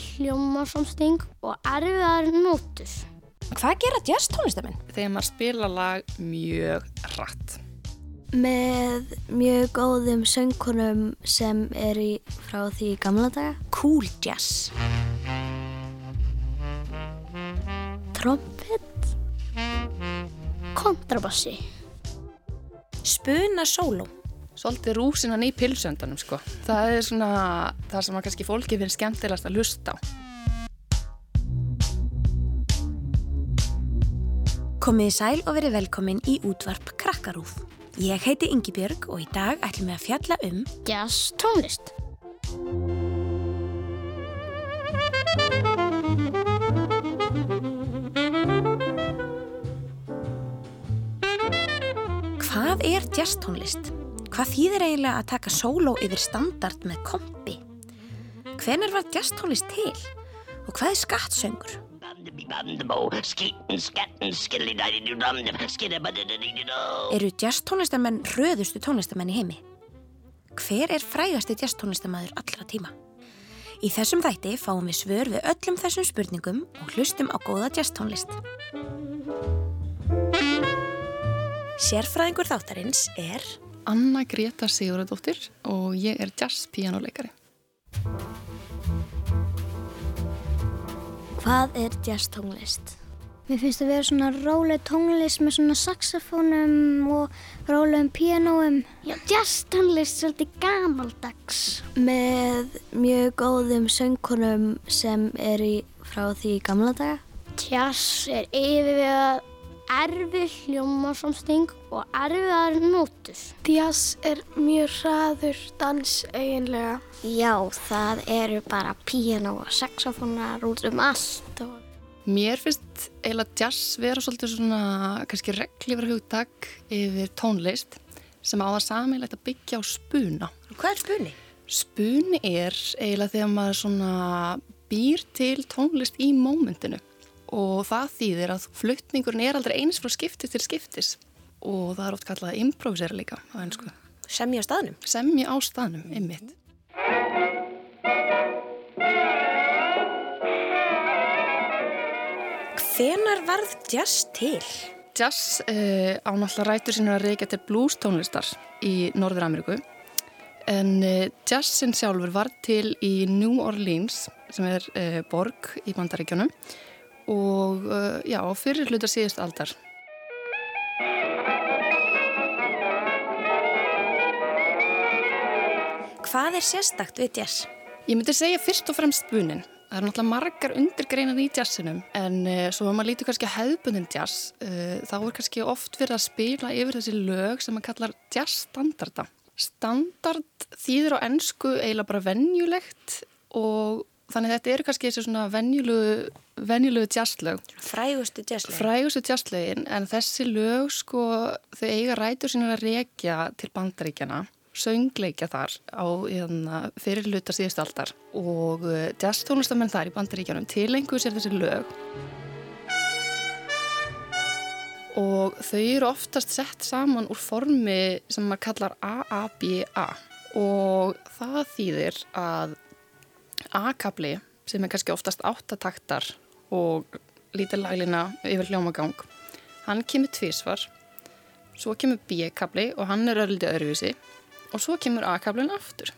hljómasamsting og erfiðar nótur. Hvað gera jazz tónlistamenn? Þegar maður spila lag mjög rætt. Með mjög góðum söngkonum sem er í, frá því gamla daga. Cool jazz. Trompet. Kontrabassi. Spuna sóló. Svolítið rúsinan í pilsöndunum sko. Það er svona það sem að kannski fólki finnst skemmtilegast að lusta á. Komið í sæl og verið velkomin í útvarp Krakkarúf. Ég heiti Ingi Björg og í dag ætlum við að fjalla um Jazz tónlist. hvað er jazz tónlist? Hvað þýðir eiginlega að taka sóló yfir standard með kompi? Hvenar var jazz tónlist til? Og hvað er skattsöngur? Eru jazz tónlistamenn röðustu tónlistamenn í heimi? Hver er frægasti jazz tónlistamæður allra tíma? Í þessum þætti fáum við svör við öllum þessum spurningum og hlustum á góða jazz tónlist. Sérfræðingur þáttarins er Anna Greta Sigurðardóttir og ég er jazz pianoleikari. Hvað er jazz tónlist? Mér finnst að vera svona róleg tónlist með svona saxofónum og rólegum pianoum. Já, jazz tónlist er svolítið gamaldags. Með mjög góðum söngkonum sem er í, frá því gamla daga. Jazz er yfirvegað erfið hljómasamsting og erfiðar nótur. Jazz er mjög hraður dans eiginlega. Já, það eru bara piano og saxofónar út um allt. Og... Mér finnst eiginlega jazz vera svolítið svona kannski reglífra hugtak yfir tónlist sem á það samilegt að byggja á spuna. Hvað er spuni? Spuni er eiginlega þegar maður svona býr til tónlist í mómentinu og það þýðir að fluttningurinn er aldrei eins frá skiptis til skiptis og það er oft kallað að improvisera líka á ennsku. Semja á staðnum? Semja á staðnum, einmitt. Hvenar varð jazz til? Jazz uh, á náttúrulega rætur sinna að reykja til blues tónlistar í Norður Ameríku en uh, jazzin sjálfur var til í New Orleans sem er uh, borg í bandaríkjónum og já, fyrir hluta síðust aldar. Hvað er sérstakt við jazz? Ég myndi segja fyrst og fremst spunin. Það er náttúrulega margar undirgreinar í jazzinum en uh, svo að maður lítur kannski að hefðbundin jazz uh, þá er kannski oft verið að spila yfir þessi lög sem maður kallar jazzstandarda. Standard þýðir á ennsku eiginlega bara venjulegt og þannig þetta eru kannski þessi svona venjulegu, venjulegu jazzlög. Frægustu jazzlögin. Frægustu jazzlögin en þessi lög sko þau eiga rætur sinna að rekja til bandaríkjana söngleikja þar á hérna, fyrir luta síðust aldar og jazz tónlistamenn þar í bandaríkjanum tilenguð sér þessi lög og þau eru oftast sett saman úr formi sem maður kallar AABA og það þýðir að A-kabli sem er kannski oftast áttataktar og lítið laglina yfir hljómagang. Hann kemur tvísvar svo kemur B-kabli og hann er ölliti öðruvísi og svo kemur A-kablun aftur.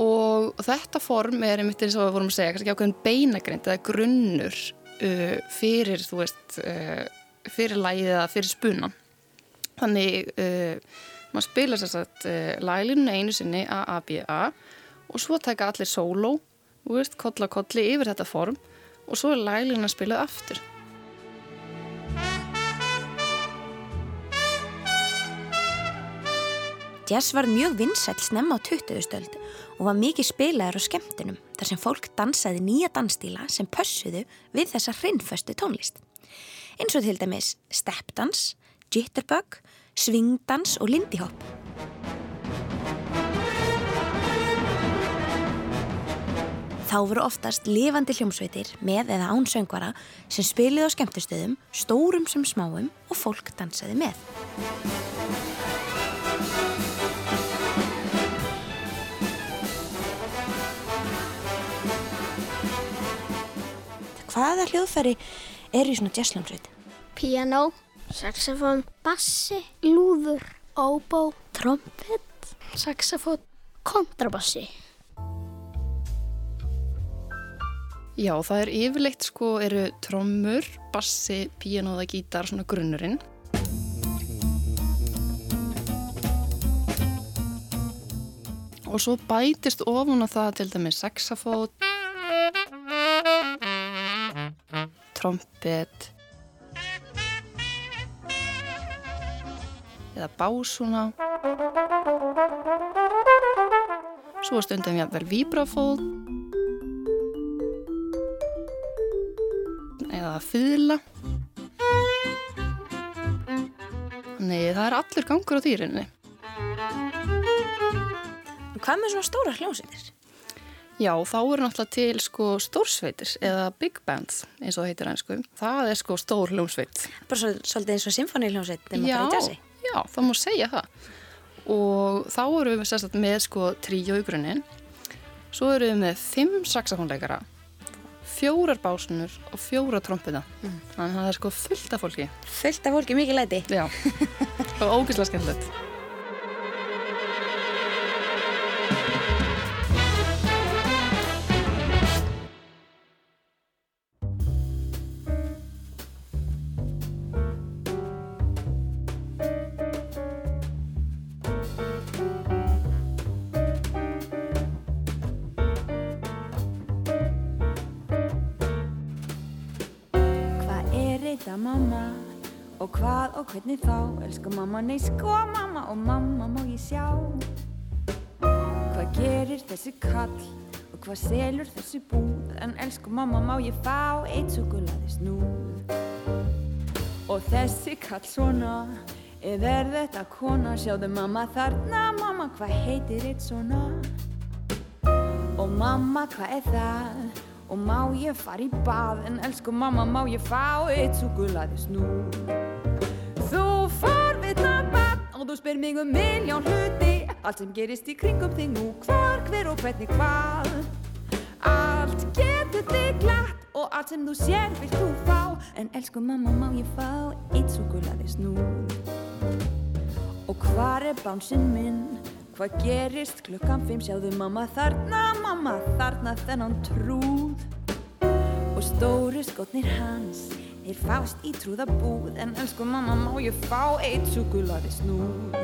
Og þetta form er einmitt eins og við vorum að segja, kannski ákveðin beinagrind eða grunnur uh, fyrir þú veist uh, fyrir lægið eða fyrir spunan þannig uh, maður spila sér satt læginu einu sinni A-A-B-A og svo taka allir sóló þú veist, kolla kolli yfir þetta form og svo er læginu að spila aftur Jazz var mjög vinsæl snemma á 20. stöld og var mikið spilaður á skemmtunum þar sem fólk dansaði nýja dansstíla sem pössuðu við þessa hrinnföstu tónlist. Eins og til dæmis steppdans, jitterbug, svingdans og lindyhopp. Þá voru oftast lifandi hljómsveitir með eða án söngvara sem spiliði á skemmtustöðum, stórum sem smáum og fólk dansaði með. hvaða hljóðfæri eru í svona jazzljómsveit? Piano, saxofón, bassi, lúður, óbó, trompet, saxofón, kontrabassi. Já, það er yfirleitt sko eru trommur, bassi, píanóða, gítar, svona grunnurinn. Og svo bætist ofun á það til dæmis saxafót, trompet eða básuna. Svo stundum jafnvel vibrafót eða fýðla. Nei, það er allur gangur á dýrinni. Hvað með svona stóra hljómsveitir? Já, þá eru náttúrulega til sko stórsveitir eða big bands eins og það heitir einsku. Það er sko stór hljómsveit. Bara svo, svolítið eins og symfónihljómsveit nema bara í jazzi. já, það má segja það. Og þá eru við sérstaklega með sko tríó í grunninn. Svo eru við með fimm saxofónleikara, fjórar básunur og fjóra trompuna. Þannig að það er sko fullt af fólki. Fullt af fólki, mikið læti. Já, og ógeðslega skemmtilegt. Hvernig þá? Elsku mamma, nei sko mamma og mamma má ég sjá Hvað gerir þessi kall? Og hvað selur þessi búð? En elsku mamma má ég fá eitt sukulaði snúð Og þessi kall svona Eða er þetta kona? Sjáðu mamma þarna Mamma, hvað heitir eitt svona? Og mamma, hvað er það? Og má ég fara í bað En elsku mamma, má ég fá eitt súkulaði barn Og þú spyr mig um miljón hluti. Allt sem gerist í kringum þig nú Hvar, hver og hvernig hvað. Allt getur þig glatt Og allt sem þú sér vilt þú fá. En elsku mamma, má ég fá eitt súkulaði snúð Og hvar er bánsinn minn? Hvað gerist klukkan fimm? Sjáðu mamma þarna, mamma þarna þennan trúð Og stóru skotnir hans Þeir fást í trúðabúð En elsku mamma má ég fá eitt súkulaði snúð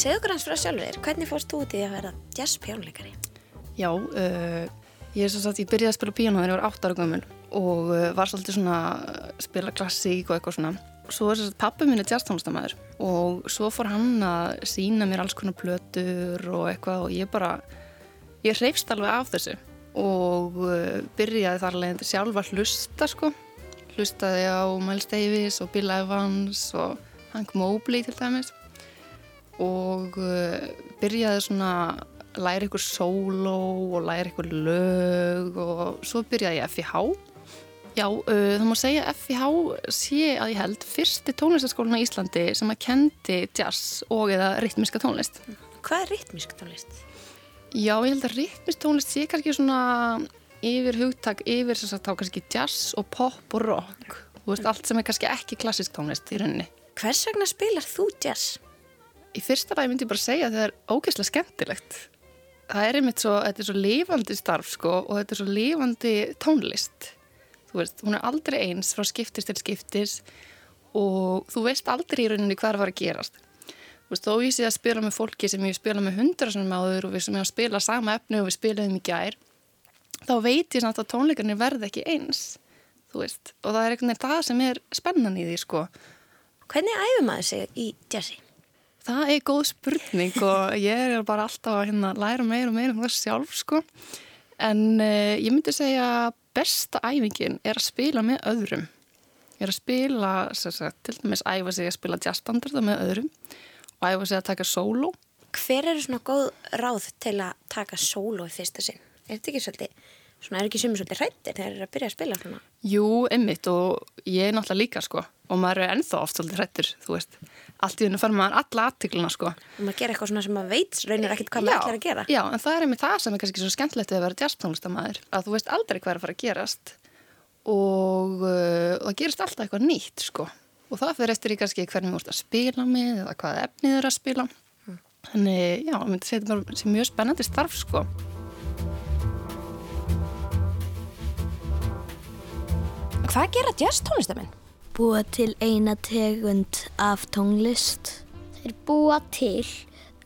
Segðu okkur hans frá sjálfur þér, hvernig fórst þú út í að vera jazzpjónleikari? Já, uh, ég er svo satt, ég byrjaði að spila píano þegar ég var 8 ára gömul og uh, var svolítið svona að spila klassík og eitthvað svona. Svo er þess að pappi minn er jazztónlistamæður og svo fór hann að sína mér alls konar plötur og eitthvað og ég bara, ég hreifst alveg af þessu og uh, byrjaði þar alveg sjálf að hlusta sko. Hlustaði á Miles Davis og Bill Evans og Hank Mobley til dæmis og uh, byrjaði svona læra ykkur sóló og læra ykkur lög og svo byrjaði ég FIH. Já, uh, það má segja að FIH sé að ég held fyrsti tónlistaskólinn á Íslandi sem að kendi jazz og eða rytmiska tónlist. Hvað er rytmisk tónlist? Já, ég held að rytmisk tónlist sé kannski svona yfir hugtak, yfir þess að þá kannski jazz og pop og rock. Þú veist, allt sem er kannski ekki klassisk tónlist í rauninni. Hvers vegna spilar þú jazz? Í fyrsta lagi myndi ég bara segja að það er ógeðslega skemmtilegt. Það er einmitt svo, þetta er svo lifandi starf sko og þetta er svo lifandi tónlist. Þú veist, hún er aldrei eins frá skiptis til skiptis og þú veist aldrei í rauninni hvað er að fara að gerast. Þú veist, þó ég sé að spila með fólki sem ég spila með hundra sem áður og við sem ég að spila sama efni og við spilaðum í gær, þá veit ég samt að tónleikarnir verð ekki eins, þú veist, og það er einhvern veginn það sem er spennan í því sko. Hvernig æfum maður sig í jazzi? Það er góð spurning og ég er bara alltaf að hérna, læra meira og meira um það sjálf sko. En uh, ég myndi segja besta æfingin er að spila með öðrum. Er að spila, sagt, til dæmis æfa sig að spila jazzbandarða með öðrum og æfa sig að taka sóló. Hver eru svona góð ráð til að taka sóló í fyrsta sinn? Er þetta ekki svolítið Svona er ekki sumir svolítið hrættir þegar þeir eru að byrja að spila svona. Jú, einmitt og ég er náttúrulega líka sko og maður er ennþá oft svolítið hrættur, þú veist. Allt í hennu fara maður alla aðtikluna sko. Og maður gera eitthvað svona sem maður veit raunir ekkert hvað maður ætlar að gera. Já, en það er einmitt það sem er kannski svo skemmtilegt að vera jazztónlistamæður, að þú veist aldrei hvað er að fara að gerast og uh, það gerist alltaf eitthvað nýtt sko. Og það fyrir eftir í kannski hvernig þú ert að Hvað gera jazz tónlistamenn? Búa til eina tegund af tónlist. Þeir búa til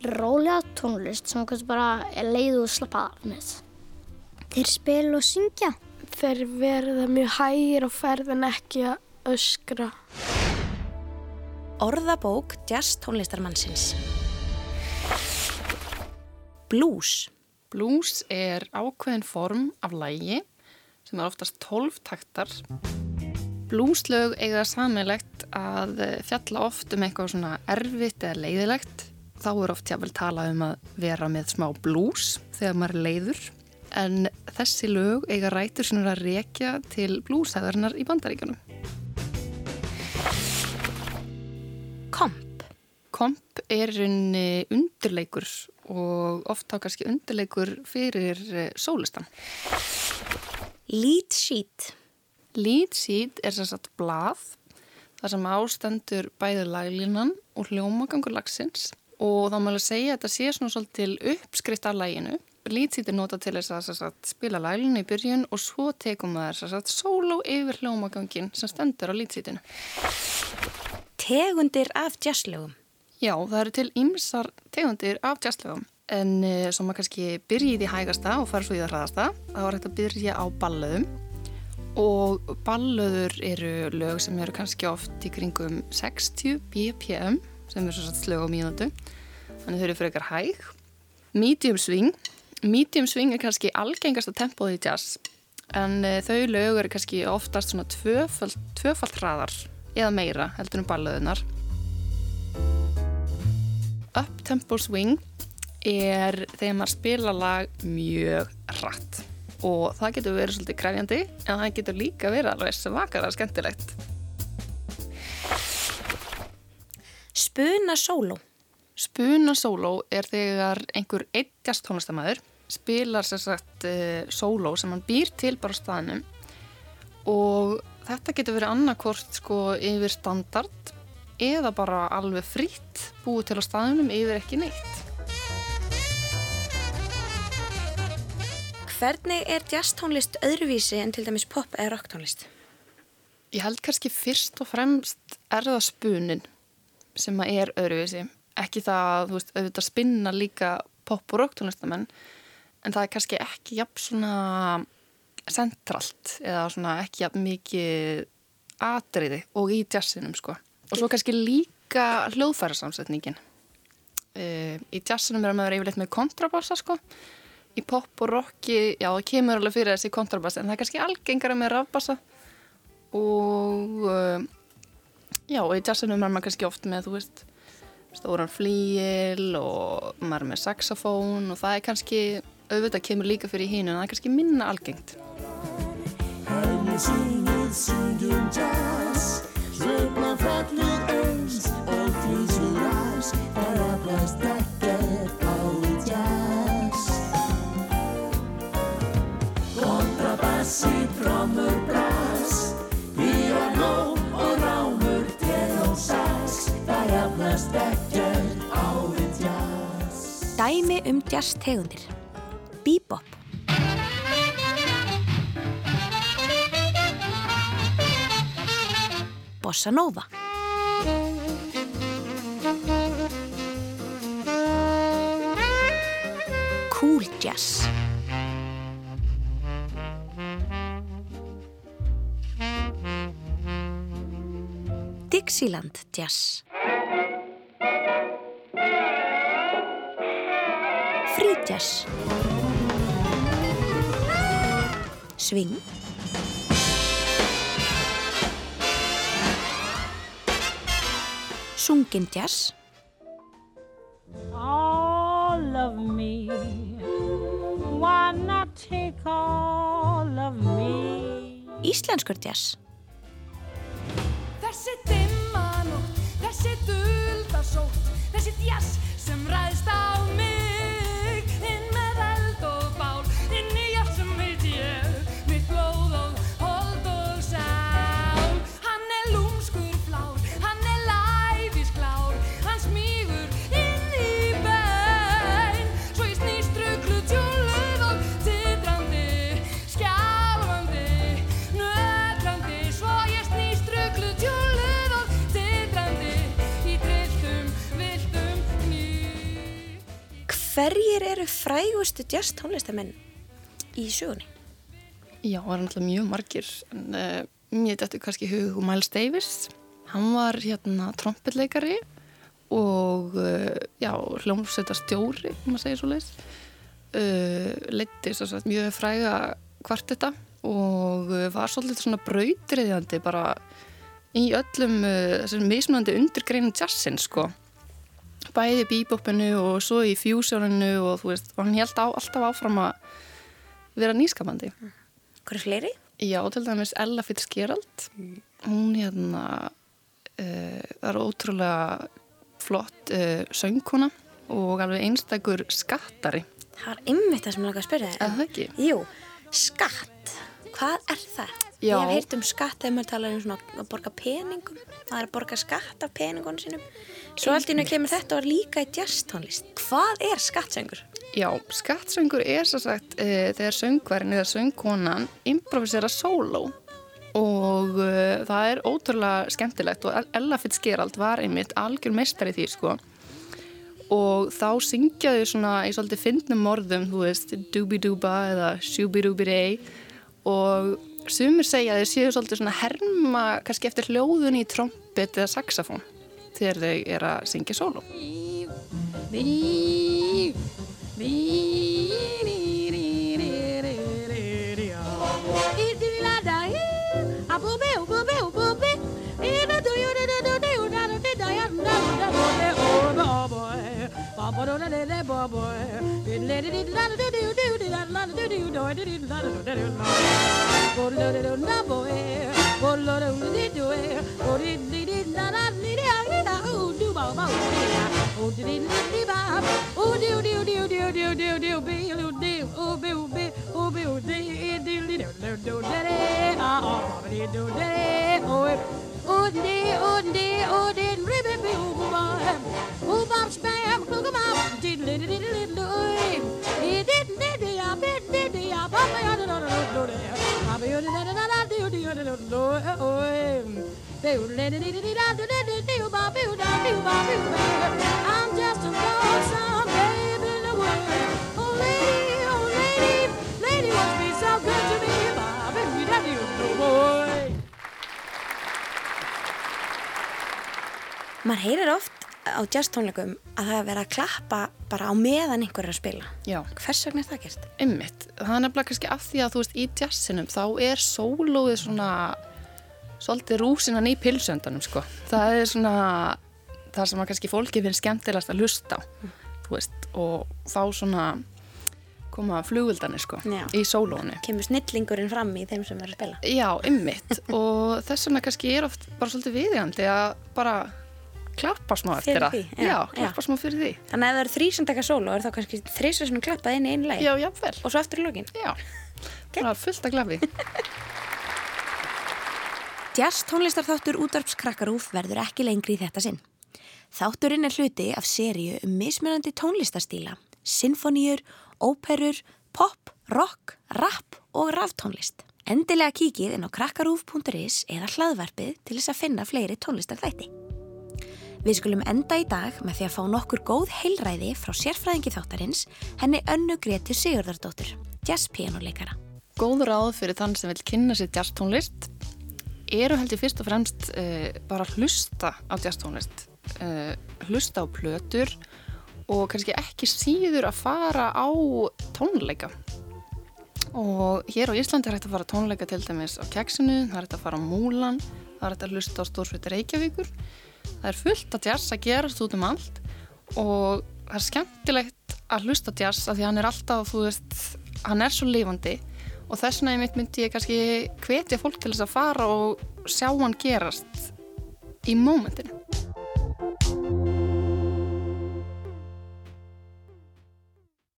rólega tónlist sem kannski bara er leið og slappa af með. Þeir spila og syngja. Þeir verða mjög hægir og ferðin ekki að öskra. Orðabók jazz tónlistarmannsins. Blues. Blues er ákveðin form af lægi sem er oftast 12 taktar. Blueslög eiga samilegt að fjalla oft um eitthvað svona erfitt eða leiðilegt. Þá er oft jáfnvel talað um að vera með smá blues þegar maður er leiður. En þessi lög eiga rætur sem eru að rekja til blueshæðarinnar í bandaríkanum. Komp. Komp er unni undirleikur og oft þá kannski undirleikur fyrir sólistan. Lead sheet. Lead sheet er sem sagt blað þar sem ástendur bæði laglínan og hljómagangur lagsins og þá maður segja að þetta sé svona svolítil uppskrift af læginu. Lead sheet er notað til þess að sagt, spila laglínu í byrjun og svo tekum maður solo yfir hljómagangin sem stendur á lead sheetinu. Tegundir af jazzlögum. Já, það eru til ymsar tegundir af jazzlögum en uh, svo maður kannski byrja í því hægasta og fara svo í það hraðasta. Það var hægt að byrja á ballöðum og ballöður eru lög sem eru kannski oft í kringum 60 BPM sem eru svo satt slög á mínútu þannig þau eru fyrir ykkar hæg. Medium swing. Medium swing er kannski algengasta tempóð í jazz en uh, þau lög eru kannski oftast svona tvöfald, tvöfald hraðar eða meira heldur um ballöðunar. Uptempo swing er þegar maður spila lag mjög hratt og það getur verið svolítið krefjandi en það getur líka verið alveg svakalega skemmtilegt. Spuna sóló. Spuna sóló er þegar einhver eitt jazztónlistamæður spilar sér sagt uh, sóló sem hann býr til bara staðinum og þetta getur verið annarkort sko yfir standard eða bara alveg fritt búið til á staðinum yfir ekki neitt. Hvernig er jazztónlist öðruvísi en til dæmis pop eða rocktónlist? Ég held kannski fyrst og fremst er það spunin sem að er öðruvísi. Ekki það að þú veist, auðvitað spinna líka pop og rocktónlistamenn en það er kannski ekki jafn svona centralt eða svona ekki jafn mikið atriði og í jazzinum sko. Og svo kannski líka hljóðfærasamsetningin. Uh, í jazzinum er maður yfirleitt með kontrabassa sko í pop og rocki, já það kemur alveg fyrir þessi kontrabass en það er kannski algengara með rafbassa. Og uh, já og í jazzinu er maður kannski oft með þú veist stóran flíil og maður með saxofón og það er kannski auðvitað kemur líka fyrir hínu en það er kannski minna algengt Trommur, brass Piano og rámur, treð og sax Það flest ekkert á í jazz Dæmi um jazz tegundir. Bebop. Bossa Nova. Cool Jazz. Dixieland Jazz. Free Jazz. Swing. Sungin Jazz. all of me. Why not take all íslenskur jazz. sorrir. Mas Hverjir eru frægustu jazz tónlistamenn í sögunni? Já, það var náttúrulega mjög margir en uh, mér dættu kannski hug Miles Davis. Hann var hérna trompetleikari og uh, já, hljómsveita stjóri um að segja svo leis uh, leiti svo sagt mjög fræga kvartetta og var svolítið svona brautriðjandi bara í öllum þessum mismunandi undirgreinum jazzin sko bæði bebopinu og svo í fusioninu og þú veist, og hann held á, alltaf áfram að vera nýskapandi Hvað er fleiri? Já, til dæmis Ella Fitzgerald hún hérna uh, er ótrúlega flott uh, söngkona og alveg einstakur skattari Það er ymmið það sem ég langar að spyrja þér. eða það ekki? Jú, skatt. Hvað er það? Já. Ég hef heyrt um skatt þegar maður talar um svona að borga peningum. Það er að borga skatt af peningunum sínum. Svo allt í nú kemur þetta var líka í jazz tónlist. Hvað er skattsöngur? Já, skattsöngur er svo sagt uh, þegar söngvarinn eða söngkonan improvisera sóló og uh, það er ótrúlega skemmtilegt og Ella Fitzgerald var einmitt algjör meistar í því sko og þá syngja þau svona í svolítið fyndnum orðum, þú veist, dooby-dooba eða shooby-dooby-day og sumir segja að þau séu svolítið svona herma kannski eftir hljóðun í trompet eða saxofón þegar þau er að syngja Spam, cook 'em up, diddle diddle diddle diddle. I'm just a lonesome in the. Oh lady, oh lady, lady so good to me. You boy. Maður heyrir oft á jazz tónleikum að það er verið að klappa bara á meðan einhver er að spila. Já. Hvers vegna er það gert? Einmitt, það er nefnilega kannski af því að þú veist í jazzinum þá er sólóið svona svolítið rúsinan í pilsöndunum sko. Það er svona það sem að kannski fólki finnst skemmtilegast að hlusta þú veist og þá svona koma flugvildanir sko Já. í sólóinu. Kemur snillingurinn fram í þeim sem er að spila? Já, einmitt og þess vegna kannski er oft bara svolítið viðjandi að bara klappa smá eftir það. já, já, klappa smá fyrir því. Þannig að ef það eru þrý sem taka sóló er þá kannski þrísar sem klappað inn í einu lagi Já, jáfnvel. og svo aftur í lókin. Já, bara fullt að klafi. Jazz tónlistarþáttur útvarpskrakkarúf verður ekki lengri í þetta sinn. Þátturinn er hluti af seríu um mismunandi tónlistastíla, sinfoníur, óperur, pop, rock, rap og raftónlist. Endilega kíkið inn á krakkarúf.is eða hlaðvarpið til þess að finna fleiri tónlistarþætti. Við skulum enda í dag með því að fá nokkur góð heilræði frá sérfræðingi þáttarins henni önnu Gretu Sigurðardóttur, jazzpianoleikara. góð ráð fyrir þann sem vil kynna sér jazztónlist eru held ég fyrst og fremst uh, bara hlusta á jazztónlist uh, hlusta á plötur og kannski ekki síður að fara á tónleika og hér á Íslandi er hægt að fara tónleika til dæmis á Keksinu, það er hægt að fara á Múlan það er hægt að hlusta á Stórsviti Reykjavíkur. Það er fullt að jazz að gerast út um allt og það er skemmtilegt að hlusta á jazz af því hann er alltaf, þú veist, hann er svo lifandi og þess vegna einmitt myndi ég kannski hvetja fólk til þess að fara og sjá hann gerast í mómentinu